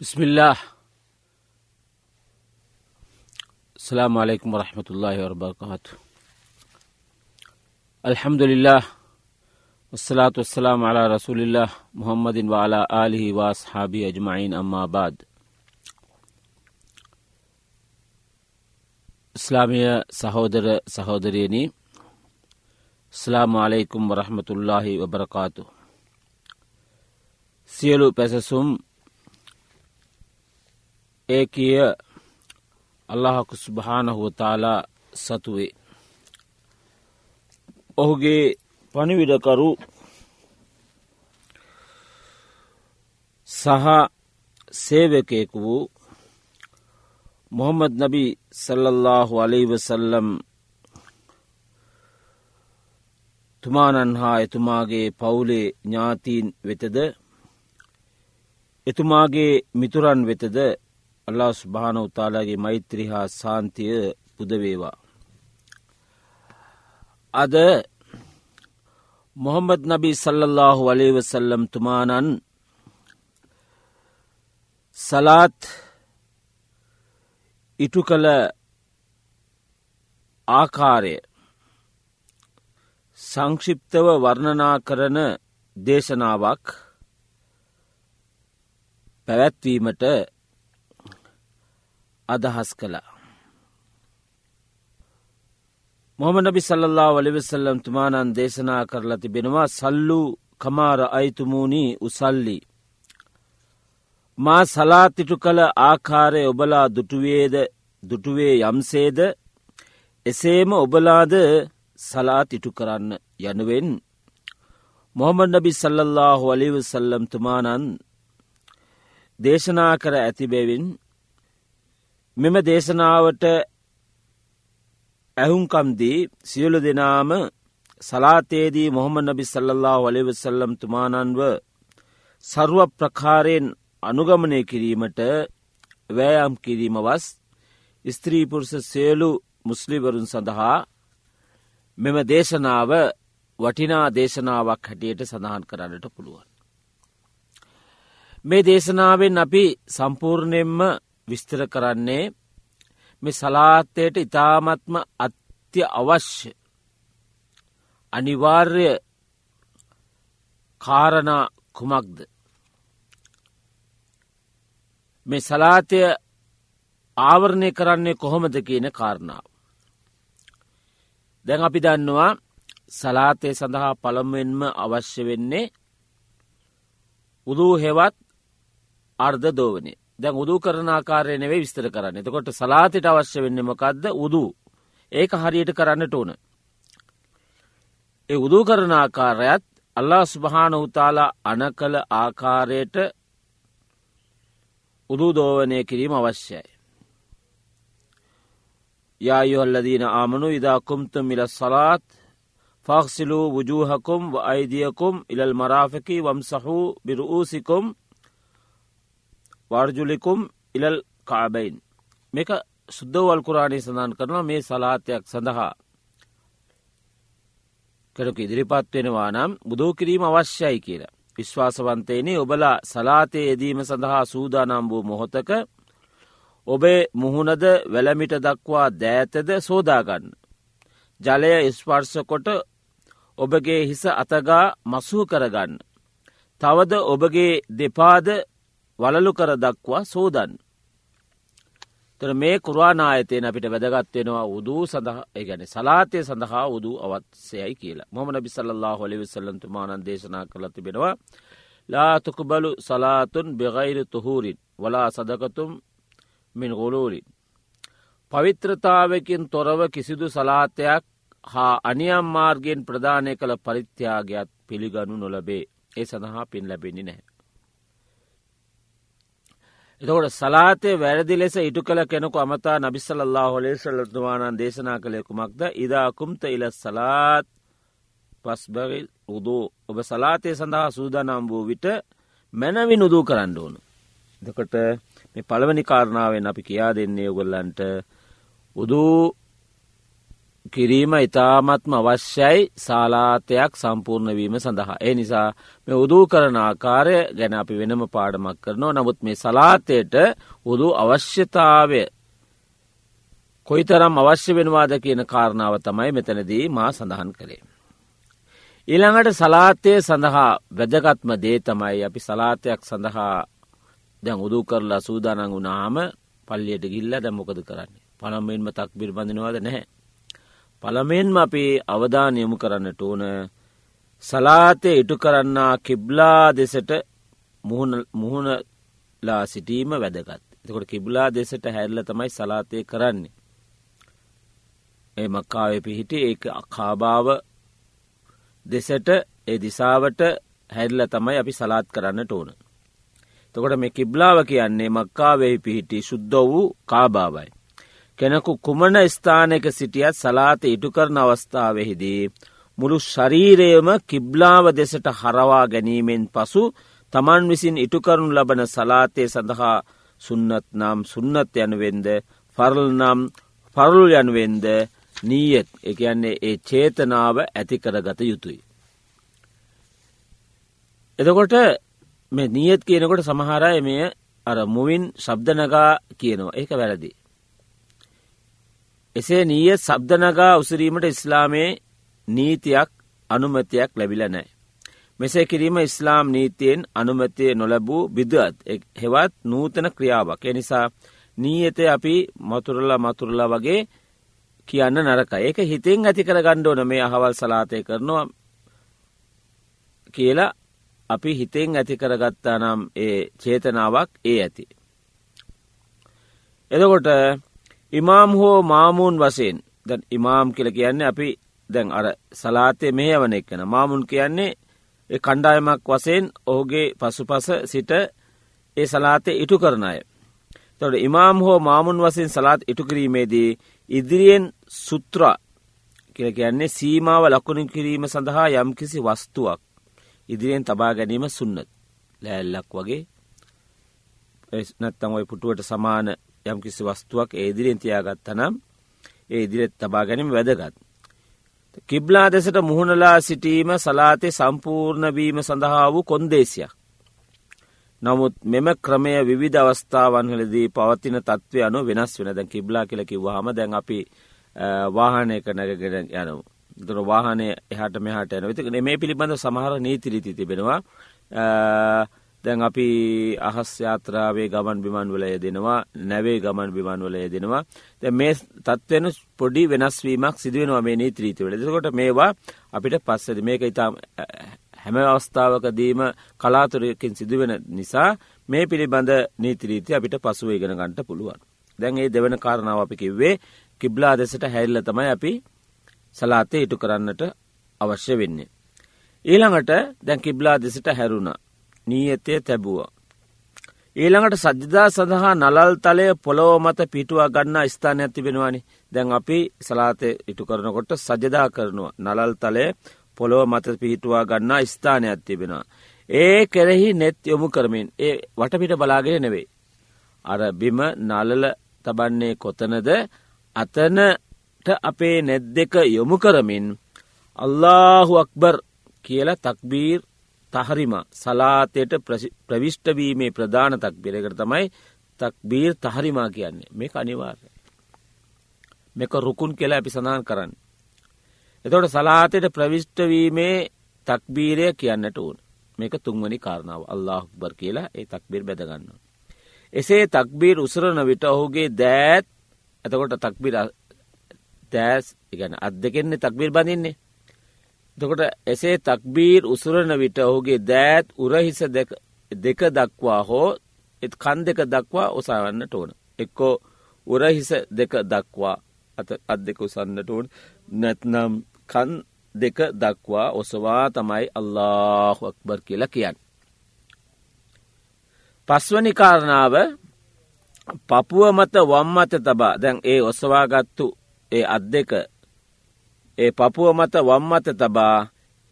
بسم الله. السلام عليكم ورحمة الله وبركاته. الحمد لله والصلاة والسلام على رسول الله محمد وعلى آله وأصحابه أجمعين أما بعد. إسلامية سهودر سهودريني السلام عليكم ورحمة الله وبركاته. سيلو بسسوم ඒ කිය අල්لهකු ස්භානහුවතාලා සතුවේ. ඔහුගේ පනිවිඩකරු සහ සේවකයෙකු වූ මොහම්මද නබි සල්ලල්ලාහු අලයිවසල්ලම් තුමානන් හා එතුමාගේ පවුලේ ඥාතීන් වෙතද එතුමාගේ මිතුරන් වෙතද අල්ලා ස්භාන උතාලාගේ මෛත්‍රී හා සාන්තිය පුදවේවා. අද මොහම්මද නබි සල්ලල්ලාහු වලේවසල්ලම් තුමානන් සලාත් ඉටු කළ ආකාරය සංක්ෂිප්තව වර්ණනා කරන දේශනාවක් පැවැත්වීමට අදහස් කළා. මොහම නබි සල්ලල්ලා වලිවෙසල්ලම් තුමානන් දේශනා කරලා තිබෙනවා සල්ලු කමාර අයිතුමූනී උසල්ලි. මා සලාතිටු කළ ආකාරය ඔබලා දුටුවේද දුටුවේ යම්සේද එසේම ඔබලාද සලාතිටු කරන්න යනුවෙන් මොහමඩ නබි සල්ලල්ලාහු අලිවසල්ලම් තුමානන් දේශනා කර ඇතිබැවින් මෙම දේශනාවට ඇහුන්කම්දී සියලු දෙනාම සලාතේදී මොහොම නබි සල්ලල්له වලවසල්ලම් තුමානන්ව සරුව ප්‍රකාරයෙන් අනුගමනය කිරීමට වෑයම් කිරීම වස් ස්ත්‍රීපුරුෂ සේලු මුස්ලිවරුන් සඳහා මෙම දේශනාව වටිනා දේශනාවක් හැටියට සඳහන් කරන්නට පුළුවන්. මේ දේශනාවෙන් අපි සම්පූර්ණයෙන්ම විස්තර කරන්නේ මේ සලාත්තයට ඉතාමත්ම අත්‍ය අවශ්‍ය අනිවාර්ය කාරණා කුමක්ද. මේ සලාතය ආවරණය කරන්නේ කොහොමද කියන කාරණාව. දැන් අපි දන්නවා සලාතය සඳහා පළමුවෙන්ම අවශ්‍ය වෙන්නේ උදූ හෙවත් අර්ධ දෝවනේ දැන් උදූ කරන ආකාරය නෙවේ විස්තර කරන්න එතකොට සලාතයට අවශ්‍ය වෙන්නමකක්ද උදූ ඒක හරියට කරන්නට ඕන. ඒ උදූ කරන ආකාරයත් අල්ලා ස්භාන උතාලා අන කළ ආකාරයට උදූදෝවනය කිරීම අවශ්‍යයි. යායුහල්ලදීන ආමනු ඉදාකුම්ත මිල සලාත් ෆක්සිලූ වජූහකුම් ව අයිදියකුම් ඉලල් මරාෆකි වම්සහූ බිරූසිකුම් වර්ජුලිකුම් ඉලල් කාබයින් මේක සුද්දවල් කුරාණය සඳන් කරනවා මේ සලාතයක් සඳහා කරක ඉදිරිපත් වෙනවා නම් බුදෝ කිරීම අවශ්‍යයි කියලා. විශ්වාසවන්තයනේ ඔබලා සලාතය යෙදීම සඳහා සූදානම් වූ මොහොතක ඔබේ මුහුණද වැලමිට දක්වා දෑතද සෝදාගන්න. ජලය ස්පර්ශකොට ඔබගේ හිස අතගා මසූ කරගන්න. තවද ඔබගේ දෙපාද වලලු කර දක්වා සෝදන්. තර මේ කුරානායතයෙන් අපිට වැදගත්වෙනවා උදූ සඳහ ගැන සලාතය සඳහා උදූ අවත්සයයි කියලා මොම නබි සල්له හොලිවිසල්ලන්තුමානන් දේශනා කළ තිබෙනවා ලාතුකුබලු සලාතුන් බෙගයිර තුහූරින් වලා සදකතුම් මින් ගොලූලින්. පවිත්‍රතාවකින් තොරව කිසිදු සලාතයක් හා අනියම් මාර්ගයෙන් ප්‍රධානය කළ පරිත්‍යාගයක් පිළිගනු නොලබේ ඒ සඳහා පින් ලැබෙන්නේ නැහැ. එතකොට සලාතය වැරදි ලෙස ඉටු කළ කෙනෙකු අමතා නබිස්සල්له හොලේ සල්ලතුමානන් දේශනා කළෙකුමක්ද ඉදාකුම්ත ඉල සලාත් පස්බවිල් උදූ ඔබ සලාතය සඳහා සූදානම් වූ විට මැනවි නුදූ කරන්න ඕනු. දෙකොට මේ පළවනි කාරණාවෙන් අපි කියා දෙන්නේ ඔගොල්ලන්ට උදූ කිරීම ඉතාමත්ම අවශ්‍යයි සාලාතයක් සම්පූර්ණවීම සඳහා. ඒ නිසා මේ උදූ කරන ආකාරය ගැන අපි වෙනම පාඩමක් කරනවා නමුත් මේ සලාතයට උදු අවශ්‍යතාවය කොයිතරම් අවශ්‍ය වෙනවාද කියන කාරණාව තමයි මෙතනදී මා සඳහන් කරේ. ඊළඟට සලාතය සඳහා වැදගත්ම දේ තමයි අපි සලාතයක් සඳහා දැන් උදූ කරලා සූදානං වුණාම පල්ලියට ගිල්ල දැම්මොකද කරන්නේ පළමෙන්ම තක් බිර්බඳනවාද නැහැ. පළමෙන්ම අපි අවධානයමු කරන්නට ඕන සලාතය ඉටු කරන්නා කිබ්ලා දෙසට මුහුණලා සිටීම වැදගත්. එතකොට කිබ්ලා දෙසට හැල්ල තමයි සලාතය කරන්නේ. ඒ මක්කාවේ පිහිටි ඒ අකාභාව දෙසට ඒ දිසාවට හැල්ල තමයි අපි සලාත් කරන්නට ඕන. තකොට මේ කිබ්ලාව කියන්නේ මක්කාවෙහි පිහිටි ශුද්ධ වූ කාභාවයි. කෙනෙකු කුමන ස්ථානක සිටියත් සලාත ඉටු කරන අවස්ථාවෙහිදී. මුළු ශරීරයම කිබ්ලාව දෙසට හරවා ගැනීමෙන් පසු තමන් විසින් ඉටුකරනු ලබන සලාතය සඳහා සුන්නත් නම් සුන්නත් යනුවෙන්ද ෆරල් නම් පරුල් යනුවෙන්ද නීයත් එකන්නේ ඒ චේතනාව ඇති කරගත යුතුයි. එතකොට මේ නියත් කියනකොට සමහරය මෙය අර මුවින් ශබ්දනගා කියනවා ඒක වැරදි. එසේ නීය සබ්දනගා උසරීමට ඉස්ලාමයේ නීතියක් අනුමතියක් ලැබිල නෑ. මෙසේ කිරීම ඉස්ලාම් නීතියෙන් අනුමතිය නොලැබූ බිදුවත් හෙවත් නූතන ක්‍රියාවක්. එනිසා නීයත අපි මතුරල්ලා මතුරලා වගේ කියන්න නරක ඒක හිතෙන් ඇති කර ගණ්ඩෝන මේ අහවල් සලාතය කරනවා කියලා අපි හිතෙන් ඇති කරගත්තා නම් ඒ චේතනාවක් ඒ ඇති. එදකොට ඉමාම් හෝ මාමූන් වසයෙන් ද ඉමාම් කියල කියන්නේ අපි දැන් අර සලාතය මෙහවන එක්කන මාමුන් කියන්නේ කණ්ඩායමක් වසයෙන් ඔහුගේ පසුපස සිට ඒ සලාතය ඉටු කරන අය. තොට ඉමාම් හෝ මාමුන් වසින් සලාත් ඉටු කිරීමේදී ඉදිරියෙන් සුත්‍රා කියල කියන්නේ සීමාව ලකුණු කිරීම සඳහා යම්කිසි වස්තුවක් ඉදිරියෙන් තබා ගැනීම සුන්නත්. ලෑල්ලක් වගේ. නැත්තං ඔය පුටුවට සමාන යම්කිසි වස්තුවක් ඒදිරියෙන් තියාගත්තනම් ඒ ඉදිරිත් තබා ගැනීම වැදගත්. කිබ්ලා දෙසට මුහුණලා සිටීම සලාතය සම්පූර්ණවීම සඳහා වූ කොන්දේසියක්. නමුත් මෙම ක්‍රමය විධ අවස්ථාවන්හලදී පවතින තත්ත්වය අනු වෙනස් වෙන දැන් කිබ්ලා කියලකි වහම දැන් අපි වාහනයක නැගගෙන යනු. දුර වාහනය එහට මෙහට යන විති මේ පිළිබඳ සමහර නීතිරිති තිබෙනවා දැන් අපි අහස් යාත්‍රාවේ ගමන් බිමන් වලය දෙනවා නැවේ ගමන් බිමන් වලය දෙනවා ද මේ තත්වන පොඩි වෙනස්වීමක් සිදුවෙනවා මේ නීත්‍රීති වල දෙකොට මේවා අපිට පස්සද මේක ඉතා හැම අවස්ථාවකදීම කලාතුරයකින් සිදුවෙන නිසා මේ පිළිබඳ නීතිරීති අපිට පසුව ඉගෙන ගන්ට පුළුවන්. දැන් ඒ දෙවන කාරණාව අපි කිව්වේ කිබ්ලා දෙසට හැල්ල තමයි අපි සලාතය ඉටු කරන්නට අවශ්‍ය වෙන්නේ. ඊළඟට දැන් කිබ්ලා දෙසට හැරුණ නීයතය තැබුව. ඊළඟට සජ්ජදා සඳහා නලල් තලය පොළොව මත පිටුවා ගන්න ස්ථාන ඇති වෙනවානි දැන් අපි සලාතය ඉටු කරනකොට සජදා කරනවා නලල් තලය පොළොව මත පිහිටුවා ගන්නා ස්ථානයක් තිබෙනවා. ඒ කෙරෙහි නෙත් යොමු කරමින් ඒ වටපිට බලාගෙන නෙවෙයි. අර බිම නලල තබන්නේ කොතනද අතනට අපේ නෙත් දෙක යොමු කරමින් අල්ලාහු අක්බර් කියල තක්බීර් තහරිම සලාතයට ප්‍රවිෂ්ටවීමේ ප්‍රධාන තක් බිරකට තමයි තක්බීර් තහරිමා කියන්නේ මේ අනිවාර්ය. මෙක රුකුන් කියලා අපි සඳහන් කරන්න. එතොට සලාතයට ප්‍රවිෂ්ටවීමේ තක්බීරය කියන්නට ඕන මේක තුන්වනි කාරණාව අල්له බර් කියලා ඒ තක්බීර් බැදගන්න. එසේ තක්බීර් උසරන විට ඔහුගේ දෑත් ඇතකොට තක්බිර තෑස් ඉගැන අත් දෙකෙන්නේ තක්බීර් බඳන්නේ. දකොට එසේ තක්බීර් උසරන විට ඔහුගේ දෑත් උරහිස දෙක දක්වා හෝ එත් කන් දෙක දක්වා ඔසාවන්නට ඕන. එක්කෝ උරහිස දෙක දක්වා අත අත් දෙක උසන්නට ඕන නැත්නම් කන් දෙක දක්වා ඔසවා තමයි අල්له අක්බර් කියලා කියන්න. පස්වනි කාරණාව පපුුව මත වම්මත තබා දැන් ඒ ඔසවාගත්තු ඒ අත් දෙක ඒ පපුුව මත වම්මත තබා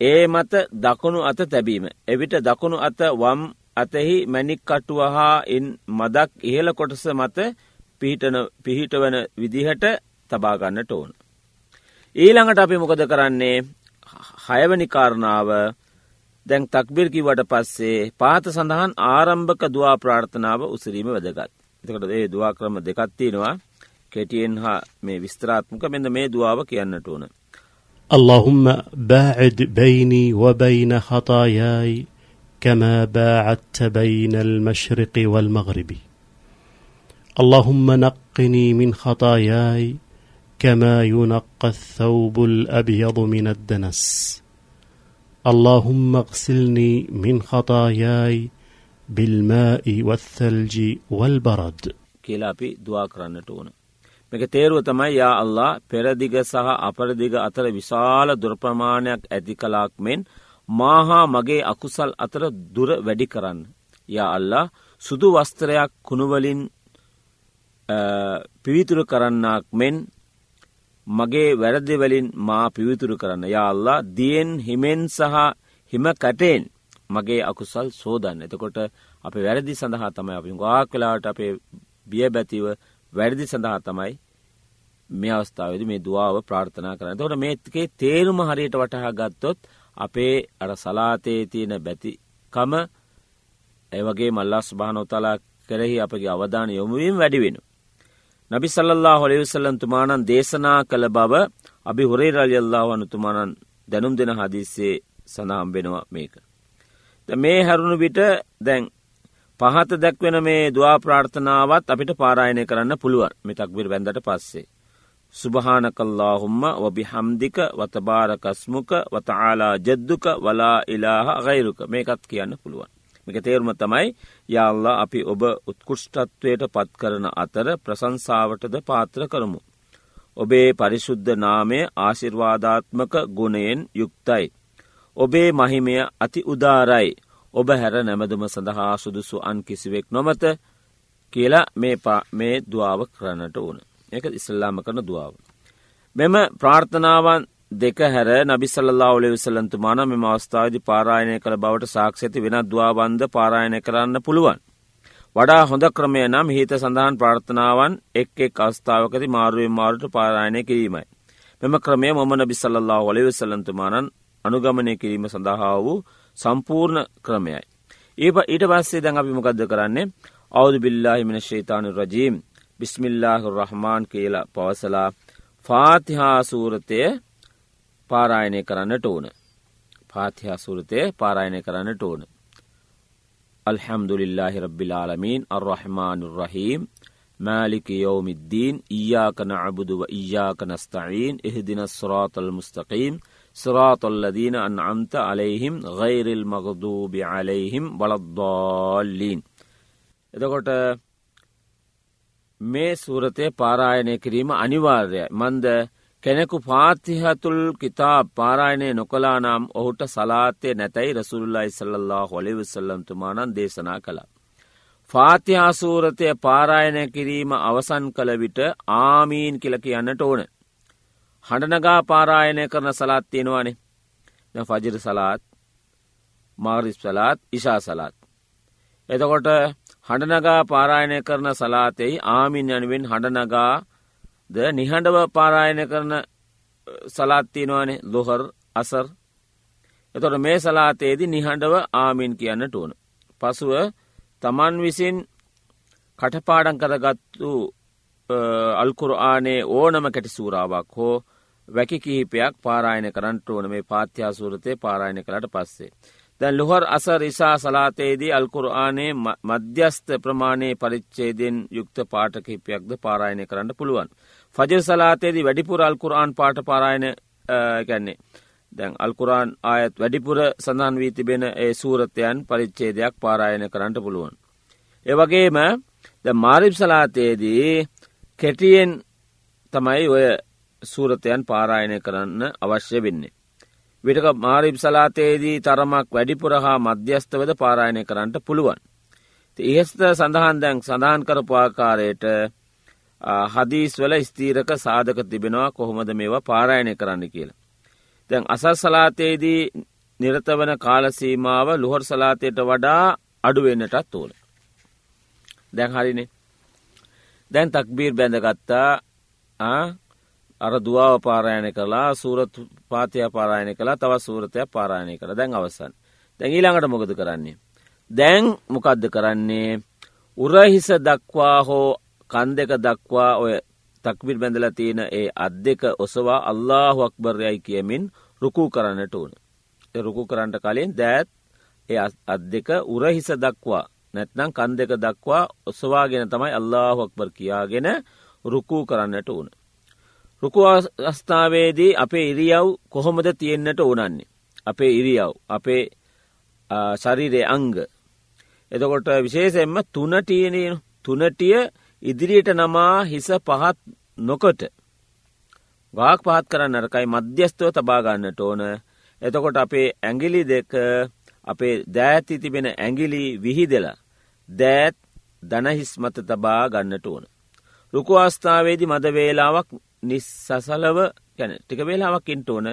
ඒ මත දකුණු අත තැබීම. එවිට දකුණු අත වම් අතෙහි මැනික් කටුවහා ඉන් මදක් ඉහල කොටස මත පිහිටවන විදිහට තබාගන්නට ඕන. ඊළඟට අපි මොකද කරන්නේ හයවනි කාරණාව දැන් තක්බිර් කිවට පස්සේ පාත සඳහන් ආරම්භක දවා ප්‍රාර්ථනාව උසිරීම වැදගත්. එතකට ඒ දවා ක්‍රම දෙකත්තියෙනවා කෙටියෙන් හා මේ විස්තරාත්මක මෙද මේ දුවාව කියන්නට ඕන. اللهم باعد بيني وبين خطاياي كما باعدت بين المشرق والمغرب. اللهم نقني من خطاياي كما ينقى الثوب الأبيض من الدنس. اللهم اغسلني من خطاياي بالماء والثلج والبرد. كلابي دعا کرانټونه මේක තේරුව තමයි යා අල්ලා පෙරදිග සහ අපරදිග අතර විශාල දුරප්‍රමාණයක් ඇති කලාක් මෙන් මාහා මගේ අකුසල් අතර දුර වැඩි කරන්න. යා අල්ලා සුදු වස්ත්‍රයක් කුණුවලින් පිවිතුරු කරන්නක් මෙන් මගේ වැරදිවලින් මා පිවිතුරු කරන්න යාල්ලා දියෙන් හිමෙන් සහ හිම කටයෙන් මගේ අකුසල් සෝදන්න එතකොට අප වැරදි සඳහා තමයි අපි ගාක් කලාට අපේ බිය බැතිව වැරදි සඳහා තමයි මේ අවස්ථාවද මේ දවාව ප්‍රාර්ථනා කරන තොට මේකේ තේරුම හරියට වටහා ගත්තොත් අපේ අර සලාතයේ තියෙන බැතිකම ඇවගේ මල්ලස් භානොතලා කරෙහි අපගේ අවධාන යොමුවීම වැඩිවෙන. නබි සල්ලා හොලිවිසල්ලන්තුමානන් දේශනා කළ බව අභි හොරේ රජල්ලා වනතුමානන් දැනුම් දෙන හදිස්සේ සඳහම් වෙනවා මේක. ද මේ හැරුණු විට දැන් පහත දැක්වෙන මේ දවා ප්‍රාර්ථනාවත් අපිට පාරායනය කරන්න පුළුවන් මෙතක්බිර වැඳට පස්සේ. සුභහානකල්ලාහුම්ම වබි හම්දික වතබාරකස්මුක වතආලා ජද්දුක වලා ඉලාහ ගයිරුක මේකත් කියන්න පුළුවන්. මේක තේරුම තමයි යාල්ලා අපි ඔබ උත්කුෂ්ටත්වයට පත් කරන අතර ප්‍රසංසාවටද පාත්‍ර කරමු. ඔබේ පරිශුද්ධ නාමය ආශිර්වාධාත්මක ගුණයෙන් යුක්තයි. ඔබේ මහිමය අති උදාරයි ඔබ හැර නැමදම සඳහා සුදුසු අන් කිසිවෙක් නොමත කියලා මේ දවාව කරන්නට ඕන. එක ඉස්සල්ලාම කරන දුවාව. මෙම ප්‍රාර්ථනාවන් දෙක හැර නබිසල්ලා ඔලෙ විසලන්තුමාන මෙම අවස්ථාවදි පාරායනය කළ බවට සාක්ෂඇති වෙන දවාබන්ධ පාරායනය කරන්න පුළුවන්. වඩා හොඳ ක්‍රමය නම් හිත සඳහන් ප්‍රාර්ථනාවන් එක් එක් අවස්ථාවකති මාරුවෙන් මාරුට පාරායනය කිරීමයි. මෙම ක්‍රමය මොම නබිසල්ලා ඔලෙ විසලන්තුමානන් අනුගමනය කිරීම සඳහා වූ සම්පූර්ණ ක්‍රමයයි. ඒ ඊට පස්සේ දැන් අපි මොකක්ද කරන්නේ අවුදු බිල්ලාහිමින ශේතානු රජීම් බිස්මිල්ලාහ රහමාන් කියලා පවසලා පාතිහාසූරතය පාරායනය කරන්නට ඕන. පාතිහාසූරතය පාරායනය කරන්නට ඕන. අල්හැම්දුලිල්ලාහි රබ්බිලාලමීන් අර්රහමානුර් රහීම් مالك يوم الدين إياك نعبد وإياك نستعين اهدنا الصراط المستقيم صراط الذين أنعمت عليهم غير المغضوب عليهم ولا الضالين එතකොට මේ සූරතය පාරායනය කිරීම අනිවාර්යයි. මන්ද කෙනෙකු පාතිහතුල් කිතා පාරායනය නොකලා නම් ඔහුට සලාතය නැතැයි රසුල්ලා ඉසල්له හොලිවිසල්ලම්තුමානන් දේශනා කළා. ෆාතිහාසූරතය පාරායනය කිරීම අවසන් කළ විට ආමීන් කියල කියන්නට ඕන. හඬනගා පාරායනය කරන සලාත් තියෙනවානේ ෆජර සලාත් මාරිස් සලාත් ඉශා සලාත්. එතකොට හඬනගා පාරායනය කරන සලාතෙයි ආමින් යනුවෙන් හඬනගා ද නිහඬව පාරායනය කරන සලාත්තියනවානේ ලොහර් අසර් එතොට මේ සලාතයේදි නිහඬව ආමින් කියන්නට ඕන. පසුව තමන් විසින් කටපාඩන් කරගත්තු අල්කුරආනේ ඕනම කැටි සූරාවක් හෝ වැකි කිහිපයක් පාරායන කරන්නට ඕන මේ පාත්‍යාසූරතය පාරායන කළට පස්සේ. දැන් ලොහර් අසර් ඉසා සලාතයේදී අල්කුරආනේ මධ්‍යස්ථ ප්‍රමාණයේ පරිච්චේදයෙන් යුක්ත පාටකිහිපයක්ද පාරායනය කරන්න පුළුවන්. ෆජර් සලාතයේදී වැඩිපුර අල්කුරආන් පාට පාරායන ගැන්නේ. දැන් අල්කුරාන් ආයත් වැඩිපුර සඳහන් වී තිබෙන ඒ සූරතයන් පරිච්චේදයක් පාරායන කරන්නට පුළුවන්. ඒවගේම ද මාරිබ් සලාතයේදී කෙටියෙන් තමයි ඔය සූරතයන් පාරායනය කරන්න අවශ්‍ය වෙන්නේ. විටක මාරිබ් සලාතයේදී තරමක් වැඩිපුර හා මධ්‍යස්ථවද පාරායනය කරන්නට පුළුවන්. ඉහෙස්ත සඳහන් දැන් සඳහන් කරපුආකාරයට හදීස් වල ස්තීරක සාධක තිබෙනවා කොහොමද මේවා පාරායනය කරන්න කියලා. දැන් අසස් සලාතයේදී නිරතවන කාලසීමාව ලුහොර් සලාතයට වඩා අඩුවෙන්නටත් ඕන. දැන් හරිනේ දැන් තක්බීර් බැඳගත්තා අර දවාව පාරායන කරලා සූරත් පාතිය පාරායන කලා තව සූරතයක් පාරායනය කළ දැන් අවසන් දැන් ඊළඟට මොකද කරන්නේ. දැන් මොකද්ද කරන්නේ උරහිස දක්වා හෝ කන් දෙක දක්වා ඔය තක්බිල් බැඳල තියෙන ඒ අත් දෙක ඔසවා අල්له අක්බරයයි කියමින් රුකු කරන්නට ඕන. රුකු කරන්නට කලින් දෑත් ඒ අත් දෙක උරහිස දක්වා නැත්නම් කන් දෙක දක්වා ඔසවාගෙන තමයි අල්له අක්බර් කියාගෙන රුකු කරන්නට ඕන. රුකු අස්ථාවේදී අපේ ඉරියව් කොහොමද තියෙන්න්නට ඕනන්නේ. අපේ ඉරියව් අපේ ශරීරය අංග. එතකොට විශේෂෙන්ම තුනටියන තුනටිය ඉදිරියට නමා හිස පහත් නොකොට. ගාක් පහත් කරන්න නරකයි මධ්‍යස්තව තබාගන්නට ඕන. එතකොට අපේ ඇගිලි දෙක අපේ දෑති තිබෙන ඇගිලි විහිදලා. දෑත් දනහිස් මත තබා ගන්නට ඕන. රුකුවස්ථාවේදි මද වේලාවක් නිස්සසලව ගැන ටික වේලාවක් ඉන්ට ඕන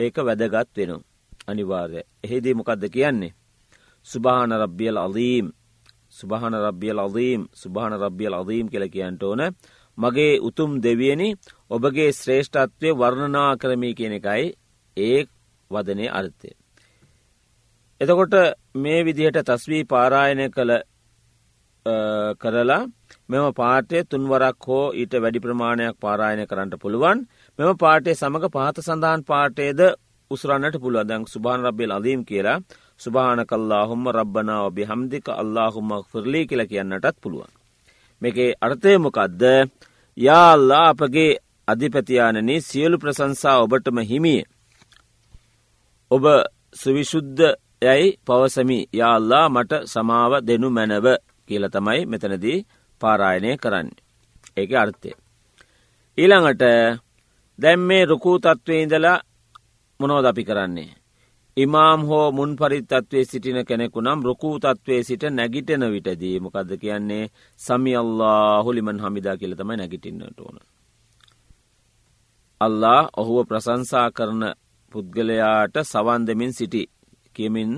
ඒක වැදගත් වෙනවා. අනිවාර්ය එහෙදී මොකක්ද කියන්නේ. සුභාන රබ්ියල් අලීම් සුභාන රබ්ියල් අලීම් සුභාන රබ්ියල් අලීම් කියල කියන්ට ඕන මගේ උතුම් දෙවියනි ඔබගේ ශ්‍රේෂ්ඨත්වය වර්ණනා කරමී කියන එකයි ඒ වදනය අර්ථය. එතකොට මේ විදිහට තස්වී පාරායනය කළ කරලා මෙම පාටය තුන්වරක් හෝ ඊට වැඩි ප්‍රමාණයක් පාරායන කරන්නට පුළුවන්. මෙම පාටේ සමඟ පහත සඳහන් පාටේද උසරන්නට පුළුව දැන් සුභාන රබ්බෙල් අදීම් කියලා. සුභාන කල්ලාහුම්ම රබ්බනා ඔබි හම්දික අල්ලාහුම්මක් ෆිරලී කියල කියන්නටත් පුළුවන්. මේකේ අර්ථයමොකක්ද යාල්ලා අපගේ අධිපතියානන සියලු ප්‍රසංසා ඔබටම හිමිය. ඔබ සුවිශුද්ධ යැයි පවසමි යාල්ලා මට සමාව දෙනු මැනව කියල තමයි මෙතනදී පාරායනය කරන්න. ඒක අර්ථය. ඊළඟට දැම් මේ රුකූ තත්ත්වය ඉඳලා මොනෝද අපි කරන්නේ. ඉමාම් හෝ මුන් පරිත්තත්වේ සිටින කෙනෙකු නම් රුකූ තත්වේ සිට නැගිටෙන විටදී මොකද කියන්නේ සමි අල්ලා හොලිමන් හමිදා කියල තමයි නැගිටින්නට ඕන. අල්ලා ඔහුව ප්‍රසංසා කරන පුද්ගලයාට සවන්දමින් සිටි කියමින්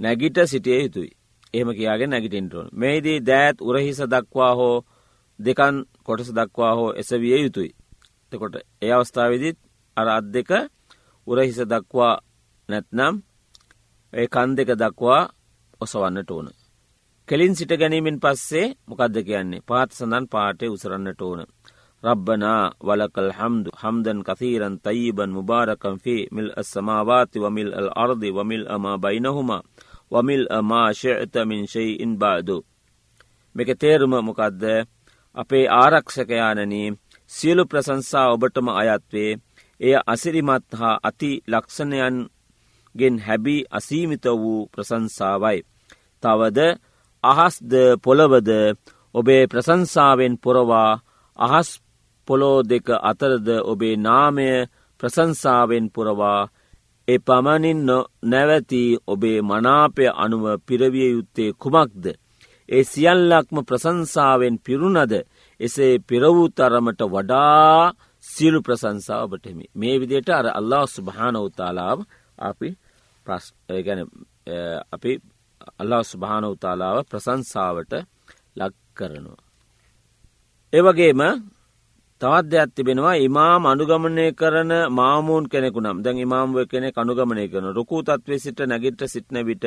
නැගිට සිටිය යුතුයි. එහෙම කියයාගෙන නැගිටින්ටුවන්. මේදී දෑත් උරහිස දක්වා හෝ දෙකන් කොටස දක්වා හෝ එසවිය යුතුයි. තකොට ඒ අවස්ථාවදිත් අර අත් දෙක උරහිස දක්වා නැත්නම් ඒ කන් දෙක දක්වා ඔසවන්නට ඕන. කෙලින් සිට ගැනීමෙන් පස්සේ මොකක්ද කියන්නේ පාත් සඳන් පාටය උසරන්නට ඕන. රබ්බනා වලකල් හම්දු හම්දන් කතීරන් තයිබන් මුබාරකම්ෆේ මිල් අස්සමාවාති වමිල් අල් අර්දි වමිල් අමා බයිනහුමා වමිල් අමාශයට මින් ශෙයිඉන් බාදු. මෙක තේරුම මොකක්ද අපේ ආරක්ෂකයානනී සියලු ප්‍රසංසා ඔබටම අයත්වේ එය අසිරිමත් හා අති ලක්ෂණයන්ගෙන් හැබි අසීමිත වූ ප්‍රසංසාවයි. තවද අහස්ද පොළවද ඔබේ ප්‍රසංසාවෙන් පොරවා අහස් පොලෝ දෙක අතරද ඔබේ නාමය ප්‍රසංසාවෙන් පුරවා එ පමණින් නැවති ඔබේ මනාපය අනුව පිරවිය යුත්තේ කුමක්ද. ඒ සියල්ලක්ම ප්‍රසංසාවෙන් පිරුණද එසේ පිරවූ තරමට වඩා සියලු ප්‍රසංසාව ඔබටෙමි. මේ විදියට අර අල්ලා ස්ුභාන උතාලාව අපි ගැන අපි අල්ලා ස්ුභාන උතාලාව ප්‍රසංසාවට ලක් කරනවා. ඒවගේම තවත් දෙයක් තිබෙනවා. ඉමාම් අනුගමනය කරන මාමූන් කෙනෙකු නම් දැන් ඉමාම්ව කෙනෙ අනුගමනය කරන රුකූ තත්වේ සිට නැගිට සිටන විට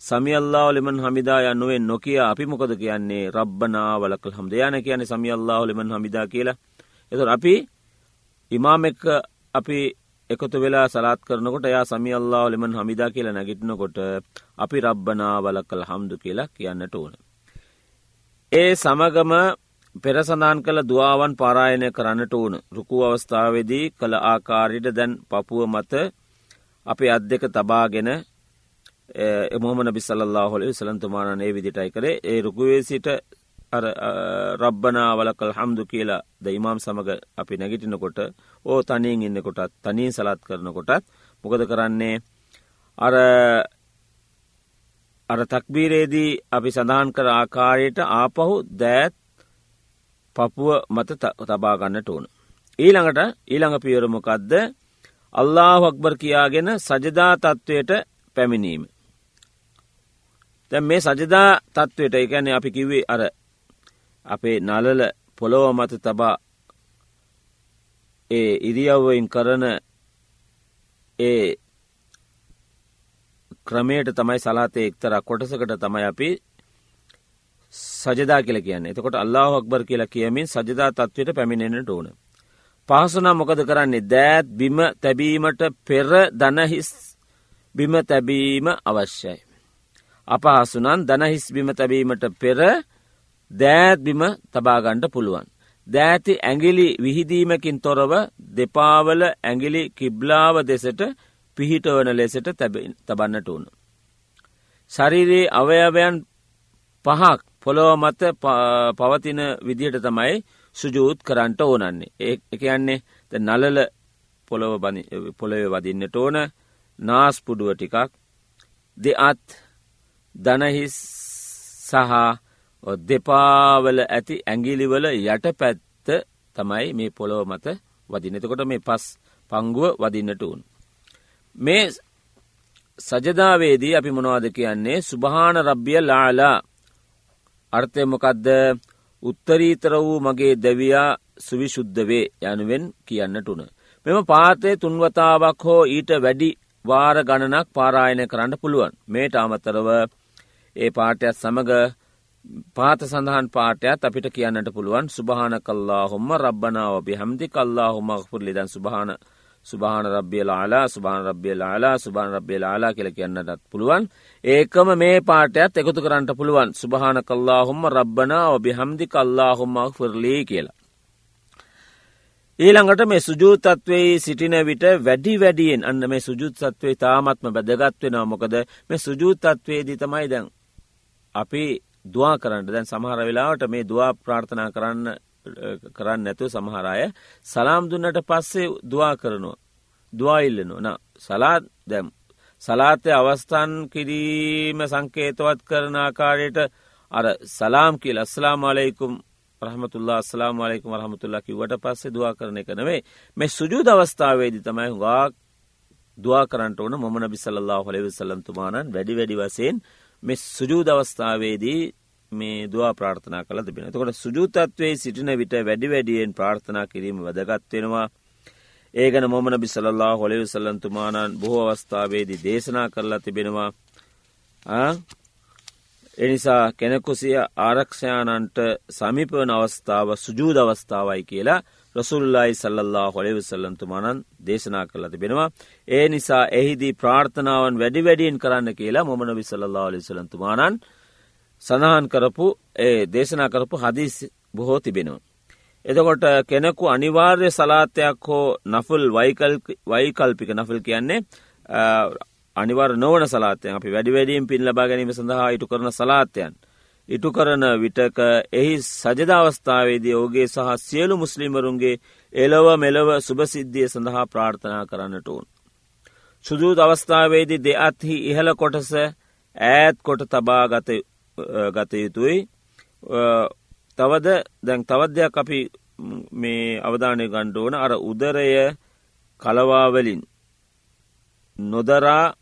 සමියල්ලා ලෙමන් හමිදා යන්නුවෙන් නොකිය අපි මොකද කියන්නේ? රබ්බනාවලකල් හම් දෙයන කියන සමියල්ලා ලෙමන් හමිදා කියලා. එතුර අපි ඉමාම එක්ක අපි එකතු වෙලා සලාත් කරනකොට යා සමි අල්ලා ලෙමන් හමිදා කියලා නැගිටනකොට අපි රබ්බනා වලකල් හම්දු කියලා කියන්නට ඕන. ඒ සමගම පෙරසඳාන් කළ දවාවන් පාරායනය කරන්නට ඕන රුකු අවස්ථාවේදී කළ ආකාරයට දැන් පපුුව මත අපි අත් දෙක තබාගෙන එමොමන බිසල්له හොල සලන්තුමානයේ විදිටයි කරේ. ඒ රුකුවේ සිට රබ්බනා වලකල් හම්දු කියලා ද ඉමාම් සමඟ අපි නැගිටිනකොට ඕ තනියෙන් ඉන්නකොටත් තනීන් සලත් කරනකොටත් මොකද කරන්නේ? අර අර තක්බීරේදී අපි සඳහන් කර ආකාරයට ආපහු දෑත් පපුුව මත තබාගන්නට ඕන. ඊළඟට ඊළඟ පියවරමොකක්ද අල්له අක්බර් කියාගෙන සජදා තත්ත්වයට පැමිණීම. දැ මේ සජදා තත්ත්වයට එකැන අපි කිවේ අර අපේ නලල පොළොව මත තබා ඒ ඉරියව්වයින් කරන ඒ ක්‍රමයට තමයි සලාතය එක්තර කොටසකට තමයි අපි සජදා කියල කියන්න එතකොට අල්له අක්බර් කියලා කියමින් සජදා තත්වයට පැමිණෙනට ඕන. පහසුනා මොකද කරන්නේ දෑත් බිම තැබීමට පෙර දනහිස් බිම තැබීම අවශ්‍යයි. අපහසුනන් දනහිස් බිම තැබීමට පෙර දෑත් බිම තබාගණ්ඩ පුළුවන්. දෑති ඇගිලි විහිදීමකින් තොරව දෙපාවල ඇගිලි කිබ්ලාව දෙසට පිහිටවන ලෙසට තබන්නට ඕන. ශරිරයේ අවයවයන් පහක් පොළොව මත පවතින විදිහට තමයි සුජූත් කරන්ට ඕනන්නේ. ඒ එකයන්නේ නලල පොළොව පොළොව වදින්නට ඕන. නාස්පුඩුව ටිකක්. දෙ අත් දනහිස් සහ දෙපාවල ඇති ඇගිලිවල යට පැත්ත තමයි මේ පොළොව මත වදිනතකොට මේ පස් පංගුව වදින්නට වුන්. මේ සජදාවේදී අපි මොනවාද කියන්නේ? සුභාන රබ්ිය ලාලා අර්ථයමොකක්ද උත්තරීතර වූ මගේ දැවයා සුවිශුද්ධ වේ යනුවෙන් කියන්නට උන. මෙම පාතය තුන්වතාවක් හෝ ඊට වැඩි වාර ගණනක් පාරායනය කරන්න පුළුවන්. මේට අමතරව ඒ පාටයක් සමඟ පාත සඳහන් පාටයක් අපිට කියන්නට පුළුවන්. සුභාන කල්ලා හොම රබ්බනාව බිහම්දි කල්ලා හොමක්පුර ලිදන් සුභාන සුභාන රබ්ිය ලාලා සුභාන රබ්ිය ලාලා සුභාන රබ්ිය ලාලා කියල කියන්නටත් පුළුවන්. ඒකම මේ පාටයත් එකතු කරන්නට පුළුවන්. සුභාන කල්ලා හොම රබ්බනාව බිහම්දි කල්ලා හොමක් ෆිරලී කියලා. ඊළඟට මේ සුජූතත්වයේ සිටින විට වැඩි වැඩියෙන් අන්න මේ සුජුත්සත්වේ තාමත්ම බැදගත්වෙනවා මොකද මේ සුජූතත්වයේ දී තමයි දැන් අපි දවා කරන්න. දැන් සමහර වෙලාවට මේ දවා ප්‍රාර්ථනා කරන්න කරන්න නැතුව සමහරය සලාම් දුන්නට පස්සේ දවා කරනවා. දවාඉල්ලනවා න සලාත් දැම් සලාතය අවස්ථාන් කිරීම සංකේතවත් කරන ආකාරයට අර සලාම් කියල් අස්ලාම් අලයිකුම් රහමතුල්ලා අස්ලාම් අලයිකුම රහමතුල්ලා කිවට පස්සේ දවා කරන එක නෙවේ මේ සුජූද අවස්ථාවේදී තමයි හුඟක් දවා කරන්නට ඕන. මොමන බිසල්له හොලවිසල්ලන්තුමානන් වැඩි වැඩි වසයෙන් මෙ සුජූද අවස්ථාවේදී මේ දවා ප්‍රාර්ථනා කළ තිබෙන. එතකොට සුජූතත්වේ සිටින විට වැඩි වැඩියෙන් ප්‍රාර්ථනා කිරීම වැදගත්වෙනවා. ඒගන මොමන බිසලල්ලා හොලෙව සල්ලන්තුමානන් බොහෝ අවස්ථාවේදී දේශනා කරලා තිබෙනවා. එනිසා කෙනෙකුසිය ආරක්ෂයාණන්ට සමිපවන අවස්ථාව සුජූද අවස්ථාවයි කියලා රසුල්ලායි සල්ලල්ලා හොලිවිසල්ලන්තුමානන් දේශනා කරලා තිබෙනවා. ඒ නිසා එහිදී ප්‍රාර්ථනාවන් වැඩි වැඩියෙන් කරන්න කියලා මොමන විසල්ලා ලිසලන්තුමානන් සඳහන් කරපු ඒ දේශනා කරපු හදිස් බොහෝ තිබෙනවා. එතකොට කෙනෙකු අනිවාර්ය සලාතයක් හෝ නෆුල් වයිකල්පික නෆල් කියන්නේ අනිවර නොවන සලාතයන් අපි වැඩි වැඩියෙන් පින් ලබා ගැනීම සඳහා ඉටු කරන සලාතයන්. ඉටු කරන විටක එහි සජදාවස්ථාවේදී ඕගේ සහ සියලු මුස්ලිමරුන්ගේ එලව මෙලව සුභසිද්ධිය සඳහා ප්‍රාර්ථනා කරන්නට ඕන්. සුදූත් අවස්ථාවේදී දෙ අත්හි ඉහළ කොටස ඈත් කොට තබා ගත ගත යුතුයි තවද දැන් තවද්‍යයක් අපි මේ අවධානය ගණ්ඩුවන අර උදරය කලවාවලින් නොදරා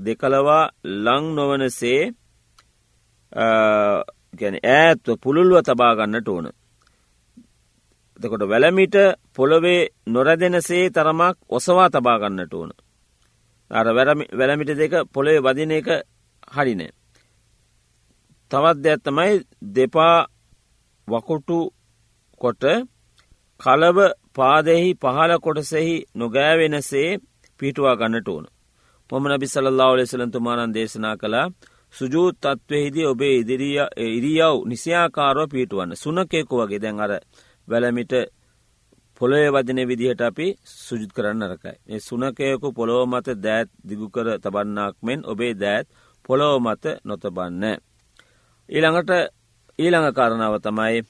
දෙකලවා ලං නොවනසේ ගැන ඈත්ව පුළුල්ව තබාගන්නට ඕන. එතකොට වැලමිට පොළොවේ නොරැදෙනසේ තරමක් ඔසවා තබාගන්නට ඕන. අර වැලමිට දෙක පොළොවේ වදින එක හරිනෑ. තවත් දෙයක් තමයි දෙපා වකුටු කොට කලව පාදෙහි පහල කොටසෙහි නොගෑවෙනසේ පිටුවා ගන්නට ඕන. මොම නබිසල්ලාව ලෙසලන්තුමානන් දේශනා කළා සුජූත් තත්වයහිදී ඔබේ ඉදිරිය ඉරියව් නිසියාකාරෝ පිටුවන්න සුනකෙකු වගේ දැන් අර වැලමිට පොළොය වදන විදිහට අපි සුජුත් කරන්න රකයි. ඒ සුනකයකු පොළොව මත දෑත් දිගුකර තබන්නාක් මෙන් ඔබේ දෑත් පොළොව මත නොතබන්න. ඊළඟට ඊළඟ කරණාව තමයි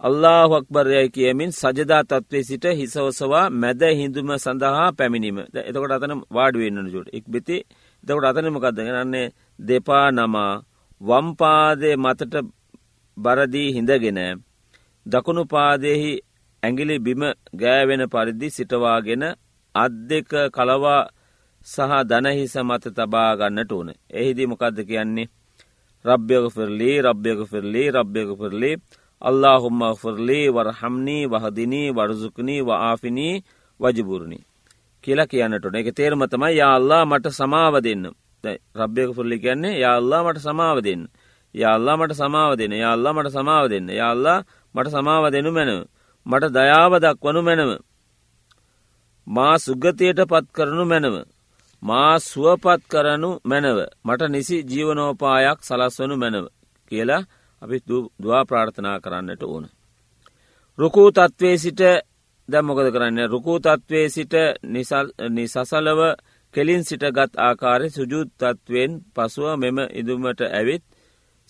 අල්له අක්බරයයි කියමින් සජදා තත්වේ සිට හිසවසවා මැද හිදුම සඳහා පැමිණීම. එතකොට අතන වාඩුවෙන්න්න ජුට එක් බිති එතකොට අතනමකක්ද ගන්නේ දෙපා නමා වම්පාදය මතට බරදී හිඳගෙන දකුණු පාදයෙහි ඇගිලි බිම ගෑවෙන පරිදි සිටවාගෙන අත් දෙක කලවා සහ දනහිස මත තබා ගන්නට ඕන. එහිදී මොකක්ද කියන්නේ? රබ්‍යක ෆිරලි රබ්‍යක ෆිරලි රබ්‍යක ෆිරලි අල්ලාහුම්ම ෆරලී වරහම්නී වහදිනී වරසුකනී වආෆිනී වජබුරණි කියලා කියන්නට එක තේරම තමයි යාල්ලා මට සමාව දෙන්න. රබ්යක පුල්ලි කියන්නේ යාල්ලා මට සමාව දෙන්න. යාල්ලා මට සමාව දෙන්න. යාල්ලා මට සමාව දෙන්න. යාල්ලා මට සමාව දෙනු මැනව. මට දයාව දක්වනු මැනව. මා සුගතියට පත් කරනු මැනව. මා සුවපත් කරනු මැනව මට නිසි ජීවනෝපායක් සලස්වනු මැනව කියලා අපි දවා ප්‍රාර්ථනා කරන්නට ඕන. රුකූ තත්ත්වේ සිට දැ මොකද කරන්න රුකූ තත්ත්වේ සිට නිසසලව කෙලින් සිට ගත් ආකාරය සුජුත් තත්ත්වෙන් පසුව මෙම ඉදුමට ඇවිත්